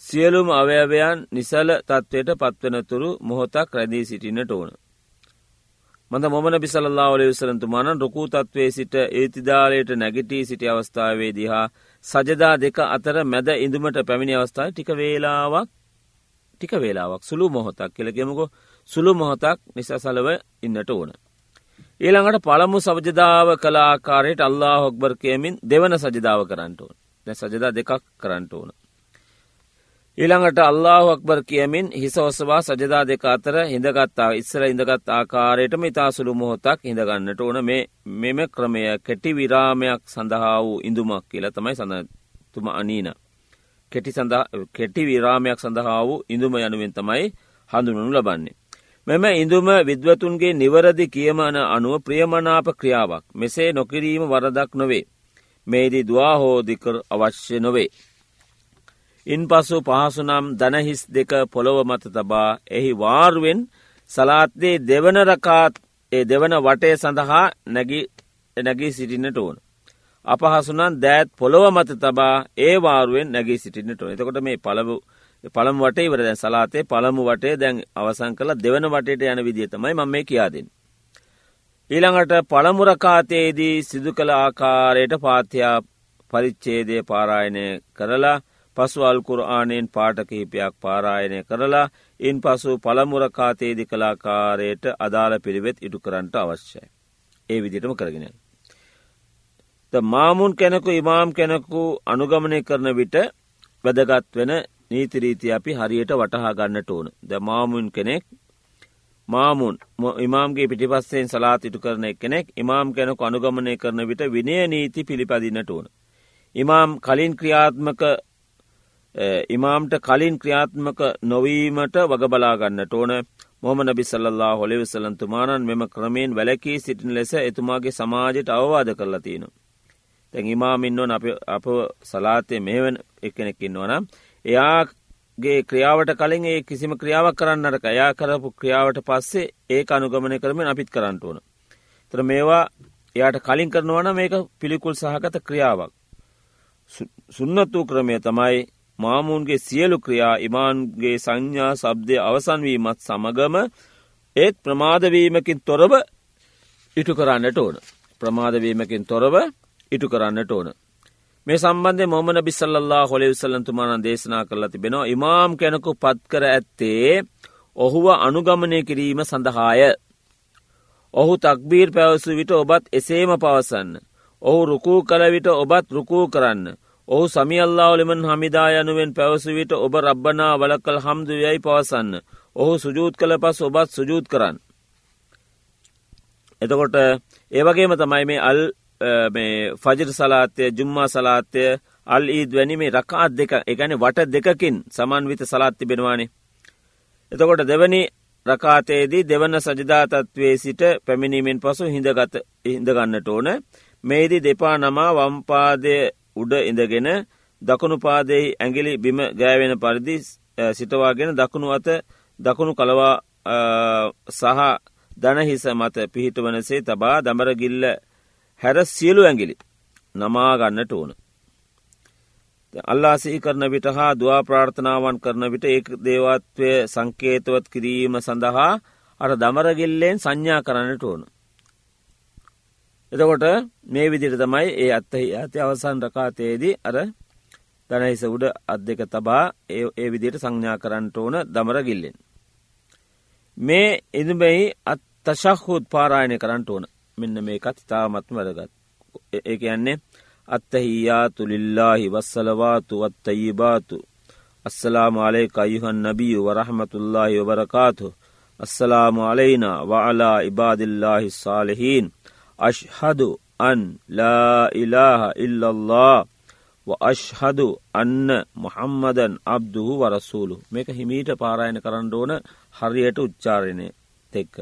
සියලුම අවයවයන් නිසල තත්ත්වයට පත්වනතුරු මොහොතක් රැදී සිටිනට ඕන. මඳ මොමන බිසල්ලා ඔල විසරන්තුමාන රුකූ තත්වේ සිට ඒතිදාලයට නැගිටී සිටි අවස්ථාවේ දිහා සජදා දෙක අතර මැද ඉඳුමට පැමිණි අවස්ථාව ටික වේලාවක් ටික වේලාවක් සුළු මොහොතක් කෙළගෙමකෝ සුළු මොහොතක් නිසසලව ඉන්නට ඕන. ඊළඟට පළමු සවජදාව කලාකාරයට අල්ලා හොක්බර් කියමින් දෙවන සජදාව කරන්නට ඕන දැ සජදා දෙකක් කරන්නට ඕන. ඊළඟට අල්ලාහ අක්බර් කියමින් හිස ඔසවා සජදා දෙක අතර හිඳගත්තා ඉස්සර ඉඳගත් ආකාරයටම ඉතාසුළු මොහොතක් හිඳගන්නට ඕන මේ මෙම ක්‍රමය කෙටි විරාමයක් සඳහා වූ ඉඳුමක් කියල තමයි සඳතුම අනීන. කෙටි කෙටි විරාමයක් සඳහා වූ ඉඳුම යනුවෙන් තමයි හඳුනනු ලබන්නේ. මෙම ඉඳුම විද්වතුන්ගේ නිවරදි කියමන අනුව ප්‍රියමනාප ක්‍රියාවක් මෙසේ නොකිරීම වරදක් නොවේ. මේදී දවාහෝදිකර අවශ්‍ය නොවේ. ඉන් පසු පහසුනම් දනහිස් දෙක පොළොව මත තබා එහි වාර්ුවෙන් සලාත්දේ දෙවන රකාත් ඒ දෙවන වටේ සඳහා නැගී සිටින්නට ඕන. අපහසුනන් දෑත් පොළොව මත තබා ඒ වාරුවෙන් නැගී සිටින්නට ඕන එතකොට මේ පළබු පළම වටේ වර දැන් සලාතේ පළමු වටේ දැන් අවසං කළ දෙවන වටේට යන විදිතමයි මම මේ කියාදෙන්. ඊළඟට පළමුරකාතයේදී සිදු කළ ආකාරයට පාත්‍යයා පරිච්චේදය පාරායනය කරලා පසු අල්කුරආනයෙන් පාට කිහිපයක් පාරායනය කරලා ඉන් පසු පළමුරකාතේදි කලාකාරයට අදාළ පිළිවෙත් ඉටු කරන්නට අවශ්‍යයි. ඒ විදිටම කරගෙන. මාමුන් කෙනෙකු ඉමාම් කෙනෙකු අනුගමනය කරන විට වැදගත් වෙන නීතිරීති අපි හරියට වටහා ගන්නට ඕන ද මාමුන් කෙනෙක් මාමුන් ඉමාම්ගේ පිටිපස්සෙන් සලාත් ඉටු කරන කෙනෙක් ඉමාම් කෙනෙකු අනුගමනය කරන විට විනය නීති පිළිපදින්නට ඕන. ඉමාම් කලින් ක්‍රියාත්මක ඉමාම්ට කලින් ක්‍රියාත්මක නොවීමට වගබලාගන්නට ඕන මොහම නබිසල්ලා හොලිවිසලන්තුමානන් මෙම ක්‍රමයෙන් වැලකී සිටින ලෙස එතුමාගේ සමාජයට අවවාද කරලා තියෙන. තැන් ඉමාමින්නවන අප සලාතය මෙහෙවන එකනෙක්කින්නවනම් එයාගේ ක්‍රියාවට කලින් ඒ කිසිම ක්‍රියාවක් කරන්නට එයා කරපු ක්‍රියාවට පස්සේ ඒ අනුගමනය කරමින් අපිත් කරන්නට ඕන. තර මේවා එයාට කලින් කරනවන මේක පිළිකුල් සහගත ක්‍රියාවක්. සුන්නත් වූ ක්‍රමය තමයි මාමූන්ගේ සියලු ක්‍රියා ඉමාන්ගේ සංඥා සබ්දය අවසන්වීමත් සමගම ඒත් ප්‍රමාදවීමකින් තොරව ඉටු කරන්නට ඕන. ප්‍රමාදවීමකින් තොරව ඉටු කරන්නට ඕන. මේ සම්බන්ධය මොමන බිස්සල්ලා හොලිවිසල්ලන්තුමාන දේශනා කරලා තිබෙනවා ඉමාම් කෙනකු පත්කර ඇත්තේ ඔහුව අනුගමනය කිරීම සඳහාය. ඔහු තක්බීර් පැවසු විට ඔබත් එසේම පවසන්න. ඔහු රුකූ කළ විට ඔබත් රුකූ කරන්න. ඔහු සමියල්ලාවලිමන් හමිදා යනුවෙන් පැවසු විට ඔබ රබ්බනා වලකල් හම්දු යයි පවසන්න. ඔහු සුජූත් කළ පස් ඔබත් සුජූත් කරන්න. එතකොට ඒවගේම තමයි මේ අල් ෆජර් සලාතය ජුම්මා සලාතය අල් ඊද වැනිමේ රකාත් දෙක එකන වට දෙකකින් සමන්විත සලාත් තිබෙනවානේ. එතකොට දෙවැනි රකාතයේදී දෙවන්න සජදාතත්වේ සිට පැමිණීමෙන් පසු හිඳගත හිඳගන්නට ඕන මේදී දෙපා නමා වම්පාදය උඩ ඉඳගෙන දකුණු පාදෙහි ඇගිලි බිම ගෑවෙන පරිදි සිටවාගෙන දකුණු අත දකුණු කලවා සහ දනහිස මත පිහිටවනසේ තබා දමරගිල්ල හැර සියලු ඇගිලි නමාගන්නට ඕන. අල්ලාසිහි කරන විට හා දවා ප්‍රාර්ථනාවන් කරන විට ඒ දේවත්වය සංකේතවත් කිරීම සඳහා අර දමරගිල්ලෙන් සංඥා කරන්නට ඕන. එතකොට මේ විදිර තමයි ඒ අත්තහි ඇති අවසන් රකාතයේදී අර දනහිස උඩ අත් දෙක තබා ඒ ඒ විදියට සංඥා කරන්නට ඕන දමරගිල්ලෙන්. මේ ඉඳබැයි අත්තශහුත් පාරායනය කරන්නට ඕන මෙන්න මේකත් ඉතාමත්ම වැදගත්. ඒ කියන්නේ අත්තහියාතු ලිල්ලාහි වස්සලවාතු වත්තයිබාතු අස්සලාම අලේ අයුහන් නබිය වරහමතුල්ලාහි ඔබරකාතු අස්සලාම අලයින වලා ඉබාදිල්ලාහි සාලෙහින්. අශ්හදු අන් ලාඉලාහ ඉල්ලල්له අශ්හදු අන්න මොහම්මදන් අබ්දුහු වරසූලු මේක හිමීට පාරායන කරන්න ඕන හරියට උච්චාරණය තෙක්ක.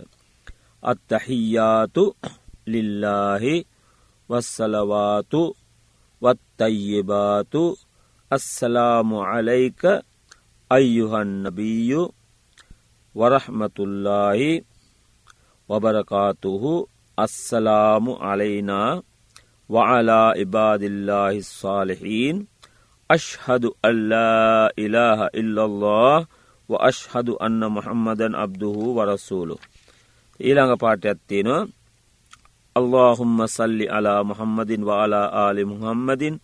අත්තහියාතු ලිල්ලාහි වස්සලවාතු වත්තයිබාතු අස්සලාමු අලයික අයියුහන්නබීයු වරහමතුල්ලාහි වබරකාතුහු අස්සලාමු අලයිනා වعلى عباد الله الصالحين أشهد أن لا إله إلا الله وأشهد أن محمدا عبده ورسوله ඊළඟ පාටයක් තියෙනවා. اللهم صل على محمد وعلى آل محمد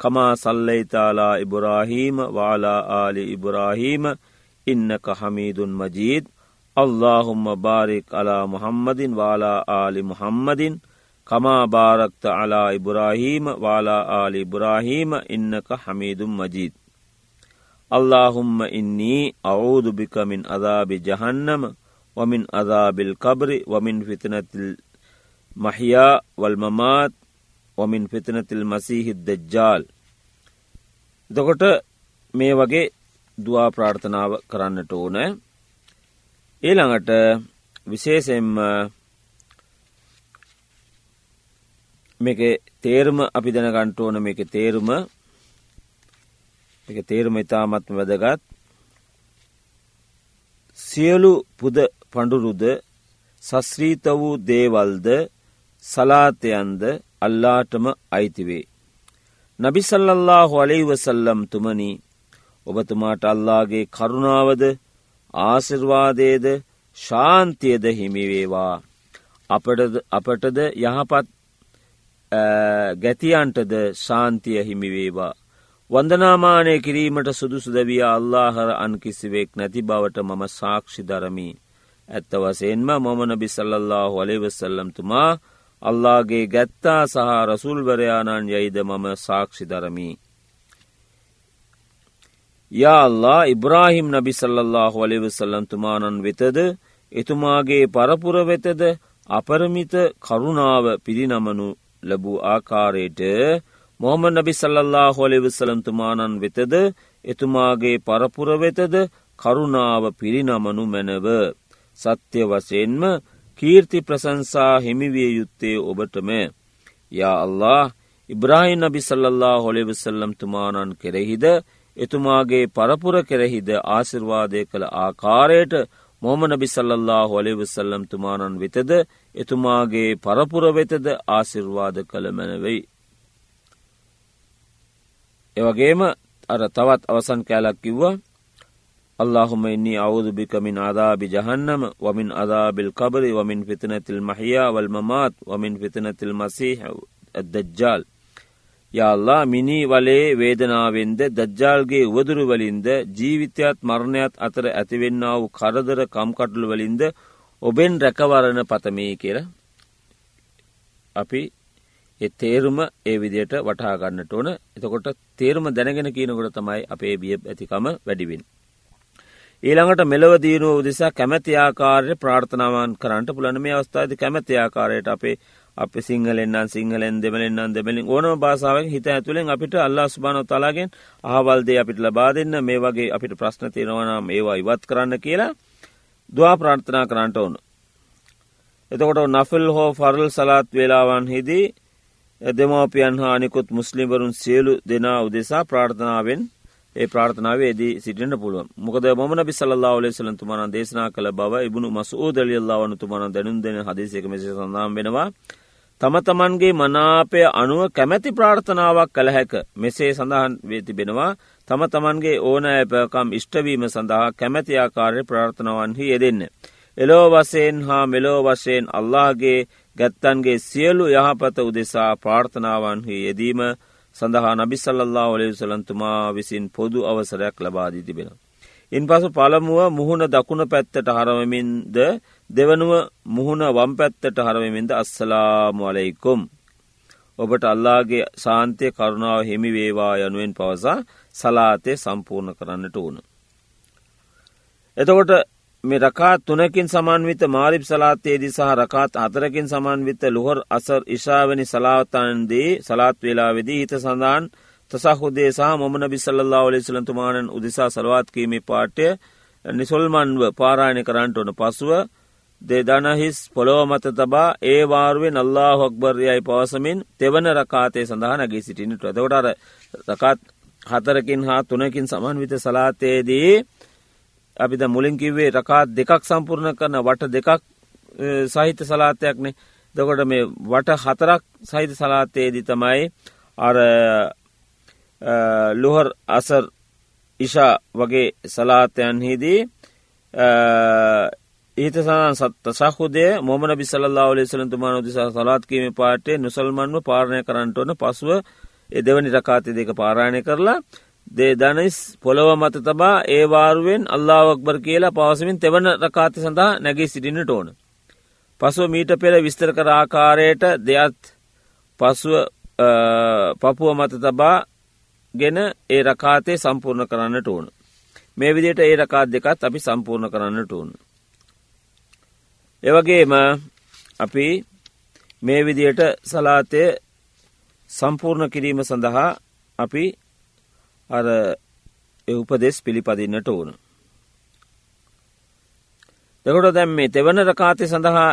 كما صليت على إبراهيم وعلى آل إبراهيم إنك حميد مجيد اللهم بارك على محمد وعلى آل محمد كما باركت على إبراهيم وعلى آل إبراهيم إنك حميد مجيد اللهم إني أعوذ بك من عذاب جهنم ومن عذاب القبر ومن فتنة المحيا والممات وමින් පිතනතිල් මසීහිත් දෙජ්ජාල්. දොකොට මේ වගේ දවා ප්‍රාර්ථනාව කරන්නට ඕනෑ ඊළඟට විශේෂෙන්ම මේක තේරම අපි දැන ගන්ටඕන මේක තේරුම එක තේරුම ඉතාමත්ම වැදගත් සියලු පුද පඩුරුද සස්්‍රීත වූ දේවල්ද සලාතයන්ද අල්ලාටම අයිතිවේ. නබිසල්ලල්له හොලෙයිවසල්ලම් තුමනි ඔබතුමාට අල්ලාගේ කරුණාවද ආසිර්වාදයද ශාන්තියද හිමිවේවා අපටද යහපත් ගැතියන්ටද ශාන්තිය හිමිවේවා. වන්දනාමානය කිරීමට සුදුසුදවිය අල්ලාහර අන්කිසිවෙක් නැති බවට මම සාක්ෂි දරමි. ඇත්ත වසයෙන්ම මොමන බිසල්ලල්له වලෙවසල්ලම්තුමා අල්ලාගේ ගැත්තා සහ රසුල්වරයාණන් යයිද මම සාක්ෂි දරමි. යාල්ලා ඉබ්‍රාහිම් නබි සල්ලල්له අලිවසල්ලන් තුමානන් වෙතද එතුමාගේ පරපුර වෙතද අපරමිත කරුණාව පිරිනමනු ලැබූ ආකාරයට මොහම නබි සල්ලල්ලා හොලිවසලන්තුමානන් වෙතද එතුමාගේ පරපුර වෙතද කරුණාව පිරිනමනු මැනව. සත්‍ය වසයෙන්ම කීර්ති ප්‍රසංසා හිමිවිය යුත්තේ ඔබටම. යා අල්له ඉබ්‍රාහි නබි සල්ලල්ලා හොලිවසල්ලම් තුමානන් කෙරෙහිද එතුමාගේ පරපුර කෙරෙහිද ආසිර්වාදය කළ ආකාරයට මොහමනබි සල්ලල්ලා හොලිවසල්ලම් තුමානන් වෙතද එතුමාගේ පරපුර වෙතද ආසිර්වාද කළ මැනවෙයි. එවගේම අර තවත් අවසන් කෑලක් කිව්වා اللهم إني أعوذ بك من عذاب جهنم ومن عذاب القبر ومن فتنة المحيا والممات ومن فتنة المسيح الدجال යාල්ලා මිනි වලේ වේදනාවෙන්ද දජ්ජාල්ගේ උවදුරුවලින්ද ජීවිතයත් මරණයත් අතර ඇතිවෙන්න වූ කරදර කම්කටුළු වලින්ද ඔබෙන් රැකවරණ පතමී කියල අපි එ තේරුම ඒ විදියට වටාගන්නට ඕන එතකොට තේරුම දැනගෙන කියනකොට තමයි අපේ බිය ඇතිකම වැඩිවින්. ඊළඟට මෙලව දීනුව උදෙසා කැමැති ආකාරය ප්‍රාර්ථනාවන් කරන්නට පුළන මේ අවස්ථාද කැමැති ආකාරයට අපේ අප සිංහලෙන්න්න සිංහලෙන් දෙමලෙන්න්න දෙමලින් ඕනම භාසාාවෙන් හිත ඇතුළෙන් අපිට අල්ලා ස්භාන තලාගෙන් අහවල්දේ අපිට ලබා දෙන්න මේ වගේ අපිට ප්‍රශ්න තියෙනවනම් ඒවා ඉවත් කරන්න කියලා දවා ප්‍රාර්ථනා කරන්නට ඕන. එතකොට නෆල් හෝ ෆරල් සලාත් වෙලාවන් හිදී දෙමෝපියන් හා අනිකුත් මුස්ලිම්වරුන් සියලු දෙනා උදෙසා ප්‍රාර්ථනාවෙන් ඒ ප්‍රාර්ථනාවේදී සිටිට පුළුව මොකද මොම බිසල්ලා ලෙසල තුමන දේශනා කළ බව ඉබුණු මස ූදලියල්ලාවන තුමන දැනුම් දෙන හදිසික මෙස සඳම් වෙනවා තම තමන්ගේ මනාපය අනුව කැමැති ප්‍රාර්ථනාවක් කළ හැක මෙසේ සඳහන් වේතිබෙනවා තම තමන්ගේ ඕනෑපකම් ඉෂ්ටවීම සඳහා කැමැති ආකාරය ප්‍රාර්ථනාවන්හි යෙදෙන්න. එලෝ වසයෙන් හා මෙලෝ වශයෙන් අල්ලාගේ ගැත්තන්ගේ සියලු යහපත උදෙසා පාර්ථනාවන්හි යෙදීම සඳහා නබිසල්له ඔලෙවු සලන්තුමා විසින් පොදු අවසරයක් ලබාදී තිබෙනවා. ඉන් පසු පළමුුව මුහුණ දකුණ පැත්තට හරවමින්ද දෙවනුව මුහුණ වම් පැත්තට හරවමින්ද අස්සලාමු අලෙයිකුම්. ඔබට අල්ලාගේ සාන්තය කරුණාව හිමි වේවා යනුවෙන් පවසා සලාතය සම්පූර්ණ කරන්නට ඕන. එතකොට මේ රකාත් තුනකින් සමන්විත මාරිප් සලාතයේදී සහ රකාත් අතරකින් සමන්විත ලොහොර අසර් ඉශාවනි සලාවතන්දී සලාත් වෙලාවෙදී හිත සඳහන් තසහුදේ සහ මොමන බිසල්ලා ඔලි සලන්තුමානන් උදිසා සලවාත්කීමේ පාට්‍ය නිසොල්මන්ව පාරායන කරන්නට ඕන පසුව දෙදනහිස් පොළොව මත තබා ඒ වාරුවෙන් අල්ලා හොක්බර්යයි පවසමින් තෙවන රකාතය සඳහා නැගේ සිටිනට ඇතකොටර රකාත් හතරකින් හා තුනකින් සමන්විත සලාතයේදී අපිද මුලින් කිව්වේ රකාත් දෙකක් සම්පූර්ණ කරන වට දෙකක් සහිත සලාතයක්නේ දකොට මේ වට හතරක් සහිත සලාතයේදී තමයි අර ලුහර් අසර් ඉෂා වගේ සලාතයන්හිදී ඊත සඳන් සත්ත සහුදය මොමන බිසල්ලා ලෙසලතුමාන දිසා සලාත්කීම පාටේ නුසල්මන්ව පාරණය කරන්නට වන පසුව එදවනි රකාති දෙක පාරාණය කරලා දේ දනිස් පොළොව මත තබා ඒවාරුවෙන් අල්ලාවක්බර් කියලා පවසමින් තෙවන රකාති සඳහා නැගේ සිටිනට ඕන. පසුව මීට පෙර විස්තර කර ආකාරයට දෙයත් පසුව පපුුව මත තබා ගෙන ඒ රකාතේ සම්පූර්ණ කරන්නට ඕන. මේ විදියට ඒ රකාත් දෙකත් අපි සම්පූර්ණ කරන්නට ඕන. එවගේම අපි මේ විදියට සලාතය සම්පූර්ණ කිරීම සඳහා අපි අර උපදෙස් පිළිපදින්නට ඕන. දෙකොට දැම් මේ තෙවන රකාතය සඳහා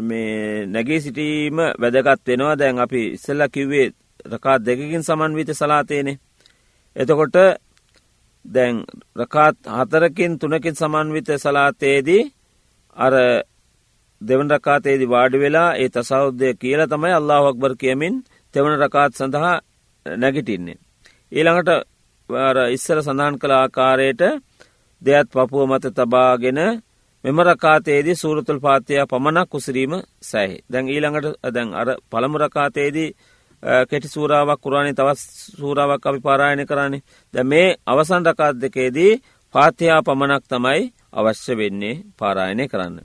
මේ නැගේ සිටීම වැදගත් වෙනවා දැන් අපි ඉස්සල්ල කිව්වේ රකාත් දෙකකින් සමන්විත සලාතයනේ. එතකොට දැන් රකාත් හතරකින් තුනකින් සමන්විත සලාතයේදී අර දෙවන් රකාතේදී වාඩි වෙලා ඒ තසෞද්දය කියල තමයි අල්له අක්බර් කියමින් තෙවන රකාත් සඳහා නැගිටින්නේ. ඊළඟට ඉස්සර සඳහන් කළ ආකාරයට දෙයත් පපුුව මත තබාගෙන මෙම රකාතේදී සූරතුල් පාතිය පමණක් කුසිරීම සැහි. දැන් ඊළඟට දැන් අර පළමු රකාතේදී කෙටි සූරාවක් කුරාණි තවත් සූරාවක් අපි පාරායන කරන්නේ ද මේ අවසන් රකාත් දෙකේදී පාතියා පමණක් තමයි අවශ්‍ය වෙන්නේ පාරායනය කරන්න.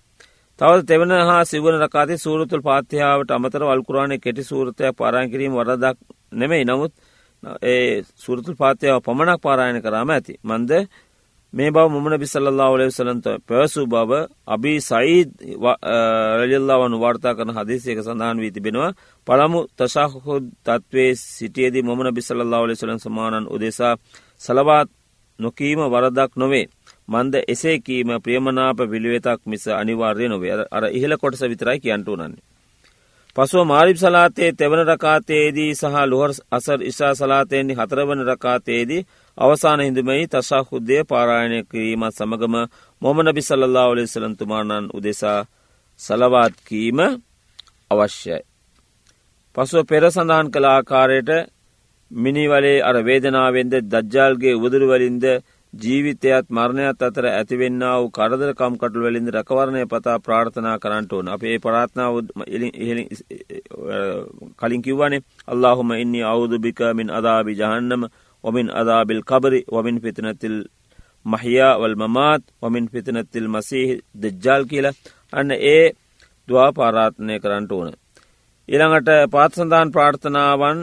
තව තෙවන හා සිවන රකාති සූරතුල් පාත්‍යාවට අමතර වල්කුරාණය කෙටි සූරතයක් පාරායන් කිරීම වරදක් නෙමෙයි නමුත් ඒ සුරතුල් පාත්‍යාව පමණක් පාරායන කරාම ඇති. මන්ද මේ බව මුමන බිසල්ලා ඔලේ සලන්ත පැවසූ බව අබි සයිද් රජල්ලාවනු වාර්තා කරන හදිසියක සඳහන් වී තිබෙනවා පළමු තශාහොද තත්වේ සිටියේදී මොමන බිසල්ලා ඔලේ සලන් සමානන් උදෙසා සලවාත් නොකීම වරදක් නොවේ. මන්ද එසේ කීම ප්‍රියමනාප පිළිවෙතක් මිස අනිවාර්ය නොවේ අර ඉහල කොටස විතරයි කියන්ටු නන්නේ. පසුව මාරිබ් සලාතයේ තෙවන රකාතයේදී සහ ලොහර් අසර් ඉශා සලාතයෙන්නි හතරවන රකාතයේදී අවසාන හිදුමයි තශාහුද්දය පාරායනය කිරීමත් සමගම මොමන බිසල්ලා ඔලෙ සලන්තුමානන් උදෙසා සලවාත් කීම අවශ්‍යයි. පසුව පෙර සඳහන් කළ ආකාරයට මිනිවලේ අර වේදනාවෙන්ද දජ්ජාල්ගේ උදුරුවලින්ද ජීවිතයත් මරණයත් අතර ඇතිවෙන්න වූ කරදරකම් කටු වලින්ද රැකවරණය පතා ප්‍රාර්ථනා කරන්නට ඕන අප ඒ පරාත්නාව කලින් කිව්වනේ අල්لهම ඉන්නේ අවුදුභිකමින් අදාබි ජහන්නම ඔමින් අදාබිල් කබරි වමින් පිතනතිල් මහියා වල් මමාත් වමින් පිතනතිල් මසී දෙජ්ජාල් කියලා අන්න ඒ දවා පාරාත්නය කරන්නට ඕන. ඊළඟට පාත්සඳාන් ප්‍රාර්ථනාවන්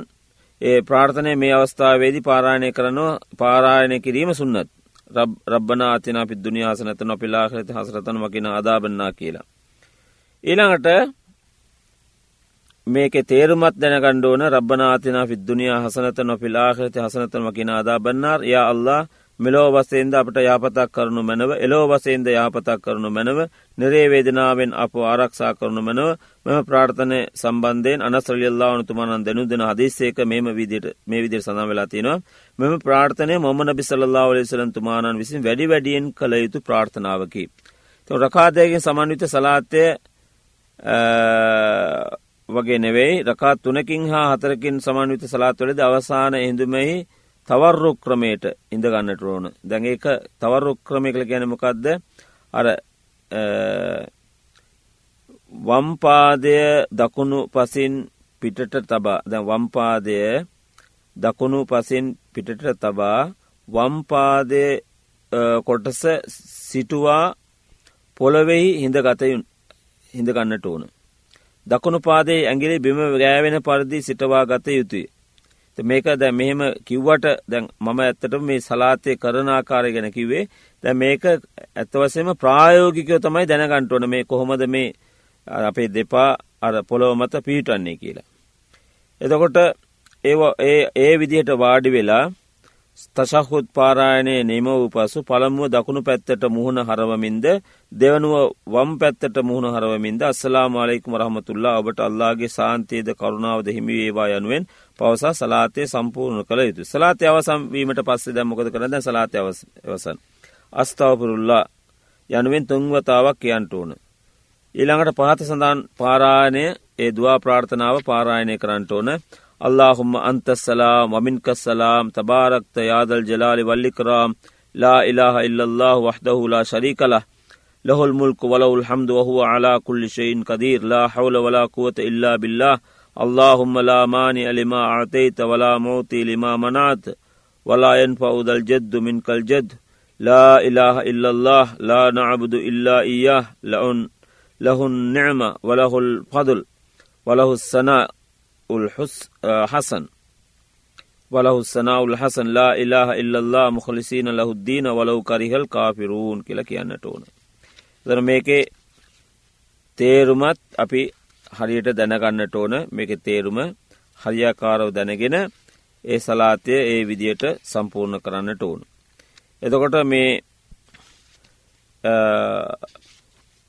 ඒ ප්‍රාර්ථනය මේ අවස්ථාවේදී පාරායනය කරනවා පාරායනය කිරීම සුන්නත්. රබ්බන අතින අපි දුනියාසනත නොපිලාහරත හසරතන මකින අදාබන්නා කියලා. ඊළඟට මේක තේරුමත් දැනගණ්ඩෝන රබ්බනාතින ිද්දුනියා හසනත නොපිලාහරති හසනතන මකින අදාබන්නාර් ය අල්له මෙලෝ වසේන්ද අපට යාපතක් කරනු මැනව එලෝ වසේන්ද යාපතක් කරනු මැනව නිරේවේදනාවෙන් අප ආරක්ෂා කරනු මැනව මෙම ප්‍රාර්ථනය සම්බන්ධයෙන් අනස්්‍රලියල්ලා වනතුමානන් දෙනු දෙන හදිස්සේක මෙම විදිට මේ විදිර සඳ වෙලා තිනවා මෙම ප්‍රාර්ථනය මොමන බිසල්ලා ලෙසලන්තුමානන් විසින් වැඩි වැඩියෙන් කළ යුතු ප්‍රාර්ථනාවකි. රකාදයගෙන් සමන්විත සලාත්තය වගේ නෙවෙයි. රකාත් තුනකින් හා හතරකින් සමන්විත සලාත්වලද අවසාන එහිඳුමෙහි තවර්රු ක්‍රමයට ඉඳගන්නට ඕන. දැන් ඒක තවර්රු ක්‍රමය කළ ගැනමකක්ද අර වම්පාදය දකුණු පසින් පිටට තබා. දැ වම්පාදය දකුණු පසින් පිටට තබා වම්පාදය කොටස සිටුවා පොළොවෙහි හිඳ ගතයුන් හිඳගන්නට ඕන. දකුණු පාදේ ඇගිලි බිම ගෑවෙන පරිදි සිටවා ගත යුතුයි. මේක දැ මෙහෙම කිව්වට දැන් මම ඇත්තට මේ සලාතය කරනාකාරය ගැන කිවේ දැ මේක ඇත්තවසම ප්‍රායෝගිකයෝ තමයි දැනගන්ටවන මේ කොහොමද මේ අපේ දෙපා අර පොළොව මත පිහිටන්නේ කියලා. එතකොට ඒ ඒ විදිහට වාඩි වෙලා තශහුත් පාරායනය නිම වූ පසු පළමුුව දකුණු පැත්තට මුහුණ හරවමින්ද දෙවනුව වම් පැත්තට මුහුණ හරවමින්ද අස්සලා මාලෙකුම රහමතුල්ලා ඔබට අල්ලාගේ සාන්තයේද කරුණාවද හිමිවේවා යනුවෙන් පවසා සලාතය සම්පූර්ණ කළ යුතු සලාතය අවසම්වීමට පස්සේ දැම්මකොද කරද සලාතය අවසන්. අස්ථාවපුරුල්ලා යනුවෙන් තුන්වතාවක් කියන්ට ඕන. ඊළඟට පහත සඳන් පාරායනය ඒ දවා ප්‍රාර්ථනාව පාරායනය කරන්නට ඕන. اللهم أنت السلام ومنك السلام. تباركت يا ذا الجلال والإكرام. لا إله إلا الله وحده لا شريك له. له الملك وله الحمد وهو على كل شيء قدير. لا حول ولا قوة إلا بالله. اللهم لا مانع لما أعطيت ولا موتي لما منعت. ولا ينفع ذا الجد منك الجد. لا إله إلا الله. لا نعبد إلا إياه. له النعمة وله الفضل وله الثناء. الحسن. වලහු සනාවල් හසන් ලා ඉලාහ ඉල්ලල්ලා මුහලිසින ලහුද්දීන වලව් කරිහල් කාපිරුන් කියල කියන්නට ඕන. දර මේකේ තේරුමත් අපි හරියට දැනගන්නට ඕන. මේක තේරුම හරියාකාරව දැනගෙන ඒ සලාතය ඒ විදියට සම්පූර්ණ කරන්නට ඕන. එතකොට මේ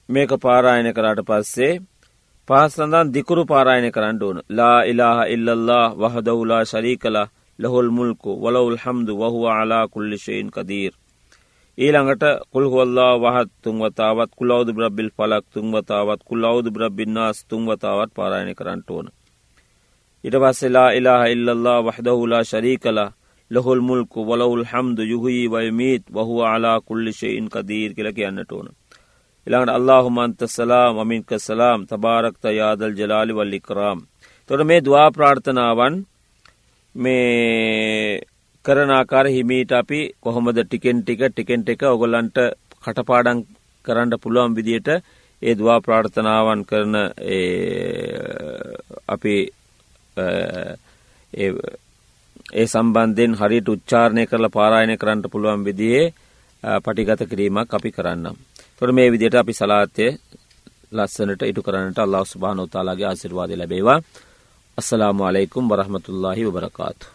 මේක පාරායන කරාට පස්සේ පාස්සඳන් දිකුරු පාරායන කරන්න ඕන ලා ඉලාහ ඉල්ලල්له වහදවුලා ශරීකලා ලොහොල් මුල්කු වලවුල් හම්දු වහවා අලා කුල්ලිශයෙන් කදීර්. ඊළඟට කුල්හොල්ලා වහත් තුන්වතාවත් කුලෞද බ්‍රබ්බිල් පලක් තුන්වතාවත් කුල්ලෞද බ්‍රබ්බින්නාස් තුන්වතාවත් පාරායන කරන්නට ඕන. ඉට පස්සෙලා ඉලාහ ඉල්ලල්له වහදහුලා ශරීකලා ලොහොල් මුල්කු වලවුල් හම්දු යුහයි වයමීත් වහවා අලා කුල්ලිශයෙන් කදීර් කියල කියන්නට ඕන. ඉළඟට අල්لهුමන්ත සලාම් අමින්ක සලාම් තබාරක්ත යාදල් ජලාලි වල්ලි කරාම්. තොට මේ දවා ප්‍රාර්ථනාවන් මේ කරනාකාර හිමීට අපි කොහොමද ටිකෙන් ටික ටිකෙන් එක ඔගොල්ලන්ට කටපාඩන් කරන්න පුළුවන් විදියට ඒ දවා ප්‍රාර්ථනාවන් කරන අපි ඒ සම්බන්ධයෙන් හරියට උච්චාරණය කරලා පාරායනය කරන්නට පුළුවන් විදිහේ පටිගත කිරීමක් අපි කරන්නම්. තොර මේ විදියට අපි සලාතය ලස්සනට ඉටු කරන්නට අල්ලා ස්භානෝතාලාගේ ආසිර්වාද ලැබේවා අස්සලාම අලෙකුම් බරහමතුල්ලාහි වබරකාතු.